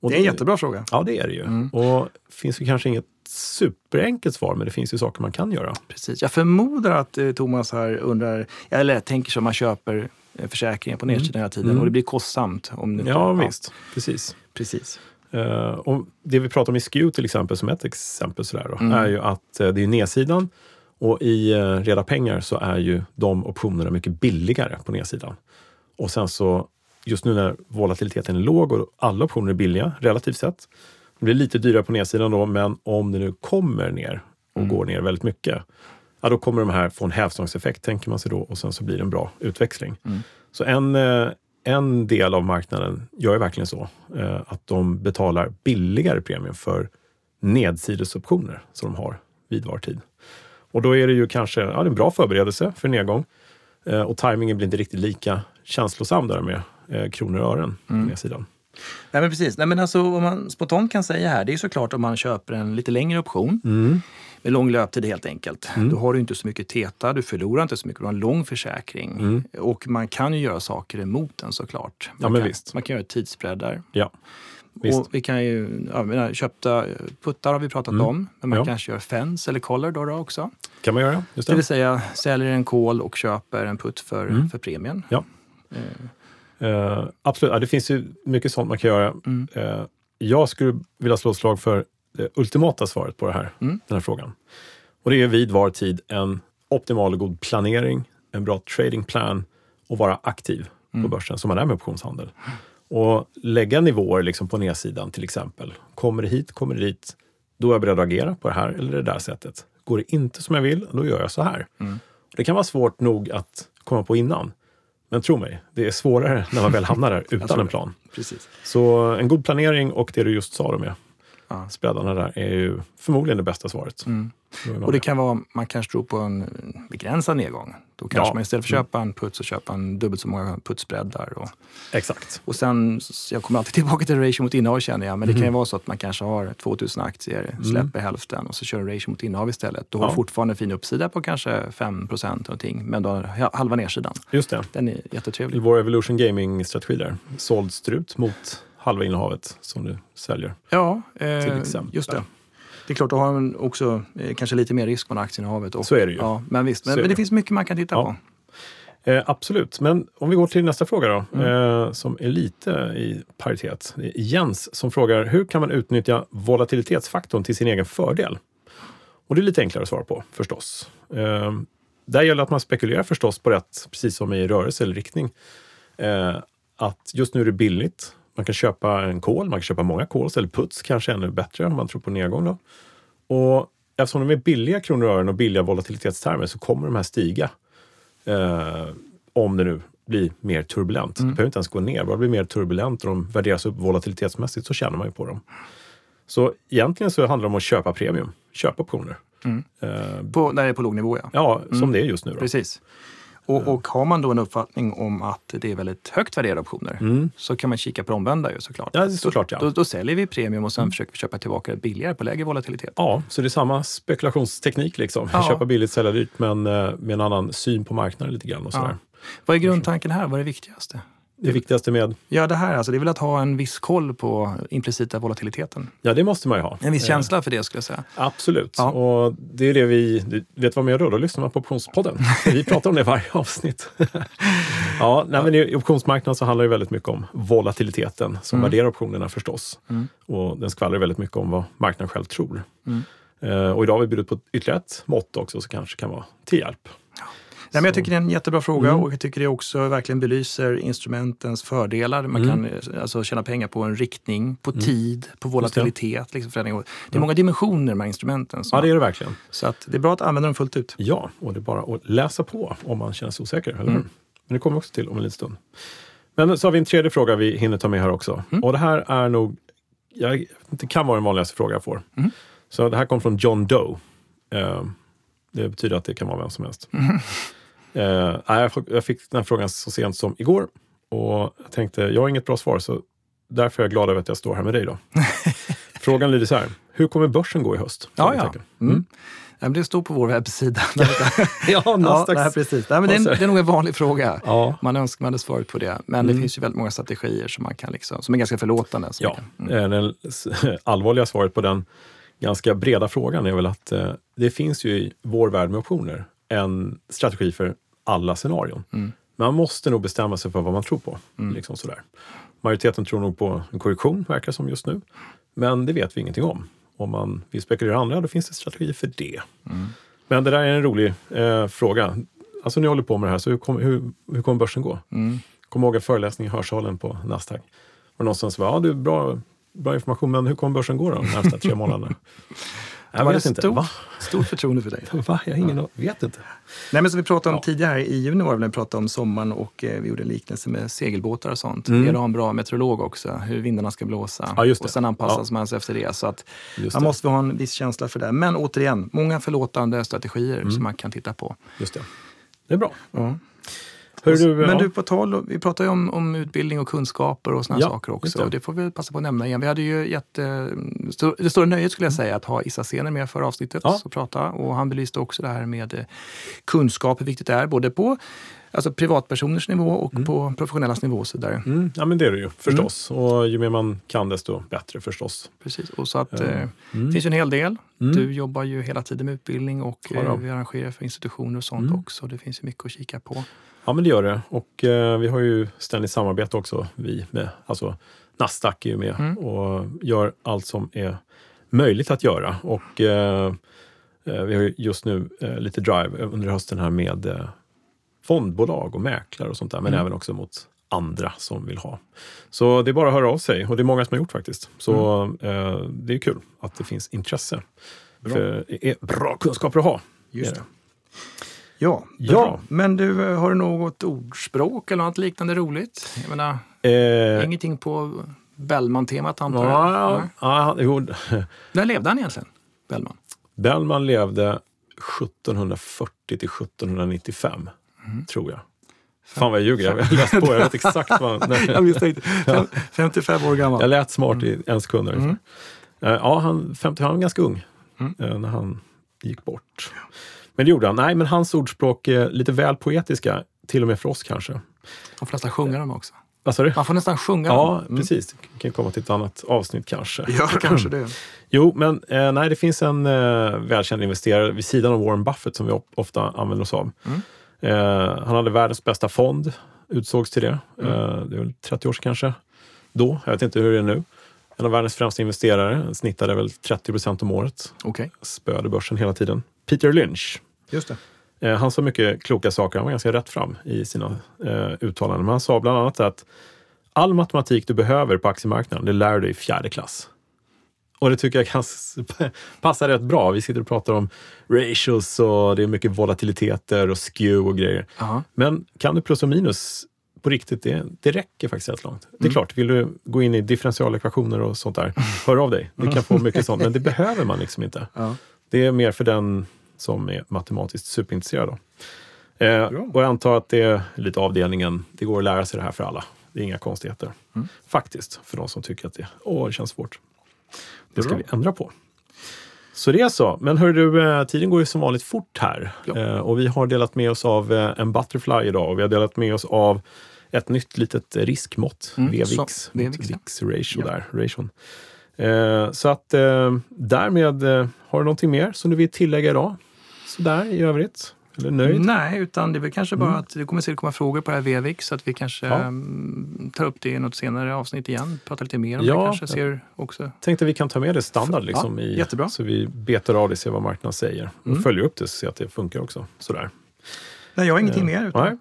det är en jättebra fråga. Ja, det är det ju. Mm. Och finns ju kanske inget superenkelt svar, men det finns ju saker man kan göra. Precis. Jag förmodar att eh, Thomas här undrar, eller tänker som man köper försäkringen på nedsidan mm. hela tiden mm. och det blir kostsamt. Om det ja, ja, visst. Precis. Precis. Uh, och det vi pratar om i SKEW till exempel, som ett exempel, sådär då, mm. är ju att uh, det är nedsidan och i uh, reda pengar så är ju de optionerna mycket billigare på nedsidan. Och sen så, just nu när volatiliteten är låg och alla optioner är billiga relativt sett, det blir lite dyrare på nedsidan då, men om det nu kommer ner och mm. går ner väldigt mycket, ja, då kommer de här få en hävstångseffekt, tänker man sig då, och sen så blir det en bra utväxling. Mm. Så en, en del av marknaden gör ju verkligen så, eh, att de betalar billigare premium för nedsidesoptioner som de har vid var tid. Och då är det ju kanske ja, det är en bra förberedelse för nedgång. Eh, och tajmingen blir inte riktigt lika känslosam där med eh, kronor och ören mm. på nedsidan. Nej men precis. Nej, men alltså, vad man spontant kan säga här, det är såklart om man köper en lite längre option. Mm med lång löptid helt enkelt. Mm. Då har du inte så mycket TETA, du förlorar inte så mycket, du har en lång försäkring. Mm. Och man kan ju göra saker emot den såklart. Man, ja, kan, visst. man kan göra tidsbreddar. Ja. Och vi kan ju, ja, menar, köpta puttar har vi pratat mm. om, men man ja. kanske gör fens eller collar då, då också. kan man göra, just det. det vill säga säljer en call och köper en putt för, mm. för premien. Ja. Uh. Uh, absolut, ja, det finns ju mycket sånt man kan göra. Mm. Uh, jag skulle vilja slå slag för det ultimata svaret på det här, mm. den här frågan. Och det är vid var tid en optimal och god planering, en bra tradingplan och vara aktiv mm. på börsen som man är med optionshandel. Och lägga nivåer liksom på nedsidan till exempel. Kommer det hit, kommer det dit, då är jag beredd att agera på det här eller det där sättet. Går det inte som jag vill, då gör jag så här. Mm. Det kan vara svårt nog att komma på innan. Men tro mig, det är svårare när man väl hamnar där utan en plan. Precis. Så en god planering och det du just sa med ja. spreadarna där är ju förmodligen det bästa svaret. Mm. Och det kan vara, man kanske tror på en begränsad nedgång. Då kanske ja. man istället för att köpa en puts och köpa en dubbelt så många putsbreddar. Och, Exakt. Och sen, jag kommer alltid tillbaka till ratio mot innehav känner jag, men det mm. kan ju mm. vara så att man kanske har 2000 aktier, mm. släpper mm. hälften och så kör en ratio mot innehav istället. Då har du fortfarande en fin uppsida på kanske 5% någonting, men då har halva nedsidan. Just det. Den är jättetrevlig. I vår Evolution Gaming-strategi där, såld strut mot halva innehavet som du säljer. Ja, eh, just det. Det är klart, då har man också eh, kanske lite mer risk på aktieinnehavet. Och, så är det ju. Ja, men visst, men, men det, det finns mycket man kan titta ja. på. Eh, absolut, men om vi går till nästa fråga då, mm. eh, som är lite i paritet. Det Jens som frågar, hur kan man utnyttja volatilitetsfaktorn till sin egen fördel? Och det är lite enklare att svara på förstås. Eh, där gäller att man spekulerar förstås på rätt, precis som i rörelse eller riktning. Eh, att just nu är det billigt man kan köpa en kol, man kan köpa många kols eller puts, kanske ännu bättre om man tror på nedgång. Då. Och eftersom de är billiga kronor och ören och billiga volatilitetstermer så kommer de här stiga. Eh, om det nu blir mer turbulent. Mm. Det behöver inte ens gå ner, bara blir mer turbulent och de värderas upp volatilitetsmässigt så tjänar man ju på dem. Så egentligen så handlar det om att köpa premium, köpa optioner. Mm. Eh, på, när det är på låg nivå ja. Ja, som mm. det är just nu. Då. Precis. Och, och har man då en uppfattning om att det är väldigt högt värderade optioner mm. så kan man kika på det omvända ju såklart. Ja, såklart ja. Då, då, säljer vi premium och sen mm. försöker vi köpa tillbaka billigare på lägre volatilitet. Ja, så det är samma spekulationsteknik liksom. Ja. Köpa billigt, sälja dyrt men eh, med en annan syn på marknaden lite grann och sådär. Ja. Vad är grundtanken här? Vad är det viktigaste? Det viktigaste med? Ja, det här alltså, det är väl att ha en viss koll på implicita volatiliteten. Ja, det måste man ju ha. En viss känsla för det skulle jag säga. Absolut. Ja. Och det är det vi... Vet vad man gör då? Då lyssnar man på Optionspodden. vi pratar om det i varje avsnitt. ja, nej, men i optionsmarknaden så handlar det väldigt mycket om volatiliteten som mm. värderar optionerna förstås. Mm. Och den skvallrar väldigt mycket om vad marknaden själv tror. Mm. Uh, och idag har vi bjudit på ytterligare ett mått också som kanske kan vara till hjälp. Ja. Nej, men jag tycker det är en jättebra fråga mm. och jag tycker det också verkligen belyser instrumentens fördelar. Man mm. kan alltså tjäna pengar på en riktning, på mm. tid, på volatilitet. Liksom förändring. Det är många dimensioner här instrumenten. Ja, det är det verkligen. Så att det är bra att använda dem fullt ut. Ja, och det är bara att läsa på om man känner sig osäker. Eller mm. Men det kommer också till om en liten stund. Men så har vi en tredje fråga vi hinner ta med här också. Mm. Och det här är nog, jag, det kan vara den vanligaste fråga jag får. Mm. Så det här kom från John Doe. Uh, det betyder att det kan vara vem som helst. Eh, jag fick den här frågan så sent som igår och jag tänkte, jag har inget bra svar så därför är jag glad över att jag står här med dig då. Frågan lyder så här, hur kommer börsen gå i höst? Ja, ja. Mm. Mm. det står på vår webbsida. ja, Nasdaq. Ja, precis. Nej, men det, är, det är nog en vanlig fråga. Ja. Man önskar man hade svarat på det. Men mm. det finns ju väldigt många strategier som, man kan liksom, som är ganska förlåtande. Ja. Kan, mm. Eh, det allvarliga svaret på den ganska breda frågan är väl att eh, det finns ju i vår värld med optioner en strategi för alla scenarion. Mm. Men man måste nog bestämma sig för vad man tror på. Mm. Liksom sådär. Majoriteten tror nog på en korrektion, verkar som just nu. Men det vet vi ingenting om. Om man vill spekulera andra, då finns det strategier för det. Mm. Men det där är en rolig eh, fråga. Alltså ni håller på med det här, så hur, kom, hur, hur kommer börsen gå? Mm. Kom ihåg en föreläsning i hörsalen på Nasdaq. Och någonstans var ja, det är bra, bra information, men hur kommer börsen gå då de närmsta tre månaderna? Jag vet inte. Stort, stort förtroende för dig. Va? Jag har ingen ja. vet inte. Nej, men som vi pratade om ja. tidigare, i juni var det vi pratade om sommaren och eh, vi gjorde en liknelse med segelbåtar och sånt. Mm. Det att ha en bra meteorolog också, hur vindarna ska blåsa. Ja, och sen anpassas ja. man sig efter det. Så att man måste ha en viss känsla för det. Men återigen, många förlåtande strategier mm. som man kan titta på. Just det. Det är bra. Du, men du, på tal, vi pratar ju om, om utbildning och kunskaper och sådana ja, saker också. Det. Och det får vi passa på att nämna igen. Vi hade ju jätte, det stora nöjet skulle jag säga att ha Issa Sener med förra avsnittet ja. och prata. Och han belyste också det här med eh, kunskap, hur viktigt det är. Både på alltså privatpersoners nivå och mm. på professionellas nivå. Och så där. Mm. Ja men det är det ju förstås. Mm. Och ju mer man kan desto bättre förstås. Precis, och så att, eh, mm. det finns ju en hel del. Mm. Du jobbar ju hela tiden med utbildning och ja, eh, vi arrangerar för institutioner och sånt mm. också. Det finns ju mycket att kika på. Ja, men det gör det. Och eh, vi har ju ständigt samarbete också, vi med. Alltså Nasdaq är ju med mm. och gör allt som är möjligt att göra. Och eh, eh vi har just nu eh, lite drive under hösten här med eh, fondbolag och mäklare och sånt där, men mm. även också mot andra som vill ha. Så det är bara att höra av sig och det är många som har gjort faktiskt. Så mm. eh, det är kul att det finns intresse. Bra. För det är bra kunskaper att ha. Just det. Ja, ja. Men du, har du något ordspråk eller något liknande roligt? Jag menar, eh. ingenting på Bellman-temat antar jag? Ja, ja, jo. När levde han egentligen, Bellman? Bellman levde 1740 till 1795, mm. tror jag. Fan vad jag ljuger, jag har läst på, jag vet exakt vad... jag misstänkte. 55 år gammal. Jag lät smart i en sekund mm. Eh, ja, han, 50, han var ganska ung mm. Eh, när han gick bort. Men det gjorde han. Nej, men hans ordspråk är lite väl poetiska, till och med för oss kanske. Man får nästan sjunga dem också. Vad sa du? Man får nästan sjunga ja, dem. Ja, mm. precis. Vi kan komma till ett annat avsnitt kanske. Ja, kanske det. Jo, men eh, nej, det finns en eh, välkänd investerare vid sidan av Warren Buffett som vi ofta använder oss av. Mm. Eh, han hade världens bästa fond, utsågs till det. Mm. Eh, det väl 30 år sedan kanske. Då, jag vet inte hur det är nu. En av världens främsta investerare, snittade väl 30 procent om året. Okay. Spöade börsen hela tiden. Peter Lynch. Just det. Eh, han sa mycket kloka saker. Han var ganska rätt fram i sina eh, uttalanden. Men han sa bland annat att all matematik du behöver på aktiemarknaden, det lär du dig i fjärde klass. Och det tycker jag kan passa rätt bra. Vi sitter och pratar om ratios och det är mycket volatiliteter och skew och grejer. Aha. Men kan du plus och minus på riktigt, det, det räcker faktiskt rätt långt. Det är mm. klart, vill du gå in i differentialekvationer och sånt där, hör av dig. Du kan få mycket sånt, men det behöver man liksom inte. Ja. Det är mer för den som är matematiskt superintresserad. Eh, och jag antar att det är lite avdelningen, det går att lära sig det här för alla. Det är inga konstigheter. Mm. Faktiskt, för de som tycker att det, åh, det känns svårt. Det ska vi ändra på. Så det är så. Men hör du, eh, tiden går ju som vanligt fort här. Ja. Eh, och vi har delat med oss av eh, en Butterfly idag och vi har delat med oss av ett nytt litet riskmått, mm, VVIX, VVIX ratio ja. där. Ration. så att därmed, har du någonting mer som du vill tillägga idag? Sådär i övrigt? Eller nöjd? Nej, utan det är väl kanske bara mm. att det kommer att komma frågor på det här VVIX så att vi kanske ja. um, tar upp det i något senare avsnitt igen. Pratar lite mer om ja, det kanske. Ser också. Tänkte vi kan ta med det standard liksom ja, i, jättebra. så vi betar av det och ser vad marknaden säger. Mm. Och följer upp det så ser att det funkar också. Sådär. Nej, jag har ingenting uh, mer. Utan... Nej.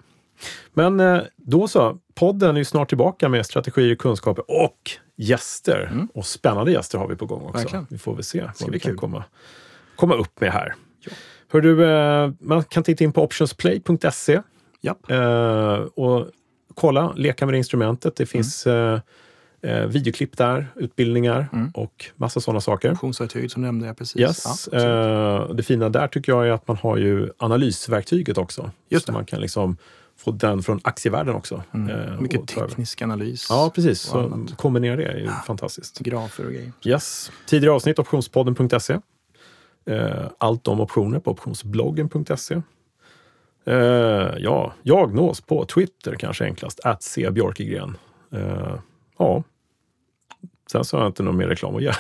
Men uh, då så, podden är ju snart tillbaka med strategier, kunskaper och gäster. Mm. Och spännande gäster har vi på gång också. Verkligen. Vi får väl se vad vi kan komma, komma upp med här. Ja. Hör du, eh, man kan titta in på optionsplay.se eh, och kolla, leka med det instrumentet. Det finns mm. videoklipp där, utbildningar mm. och massa sådana saker. Optionsverktyg som nämnde jag precis. Yes. Ja, det fina där tycker jag är att man har ju analysverktyget också. Just så man kan liksom få den från aktievärlden också. Mm. Mycket teknisk analys. Ja, precis. Så kombinera det är ju ja. fantastiskt. Grafer och grejer. Yes. Tidigare avsnitt optionspodden.se. Eh, allt om optioner på optionsbloggen.se. Eh, ja, jag nås på Twitter kanske enklast, att C Björkegren. Eh, ja, sen så har jag inte någon mer reklam att göra.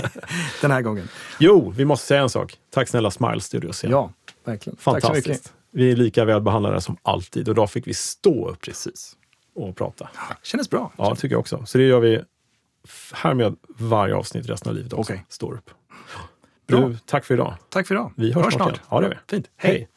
Den här gången. Jo, vi måste säga en sak. Tack snälla Smile Studios. Ja, verkligen. Fantastiskt. Vi är lika väl behandlade som alltid och idag fick vi stå upp precis och prata. Ja, kändes bra. Ja, tycker jag också. Så det gör vi härmed varje avsnitt resten av livet också. Okay. Står upp. Du, tack för idag. Tack för idag. Vi hörs, hörs snart. snart. Ja, det gör vi. Fint. Hej. Hej.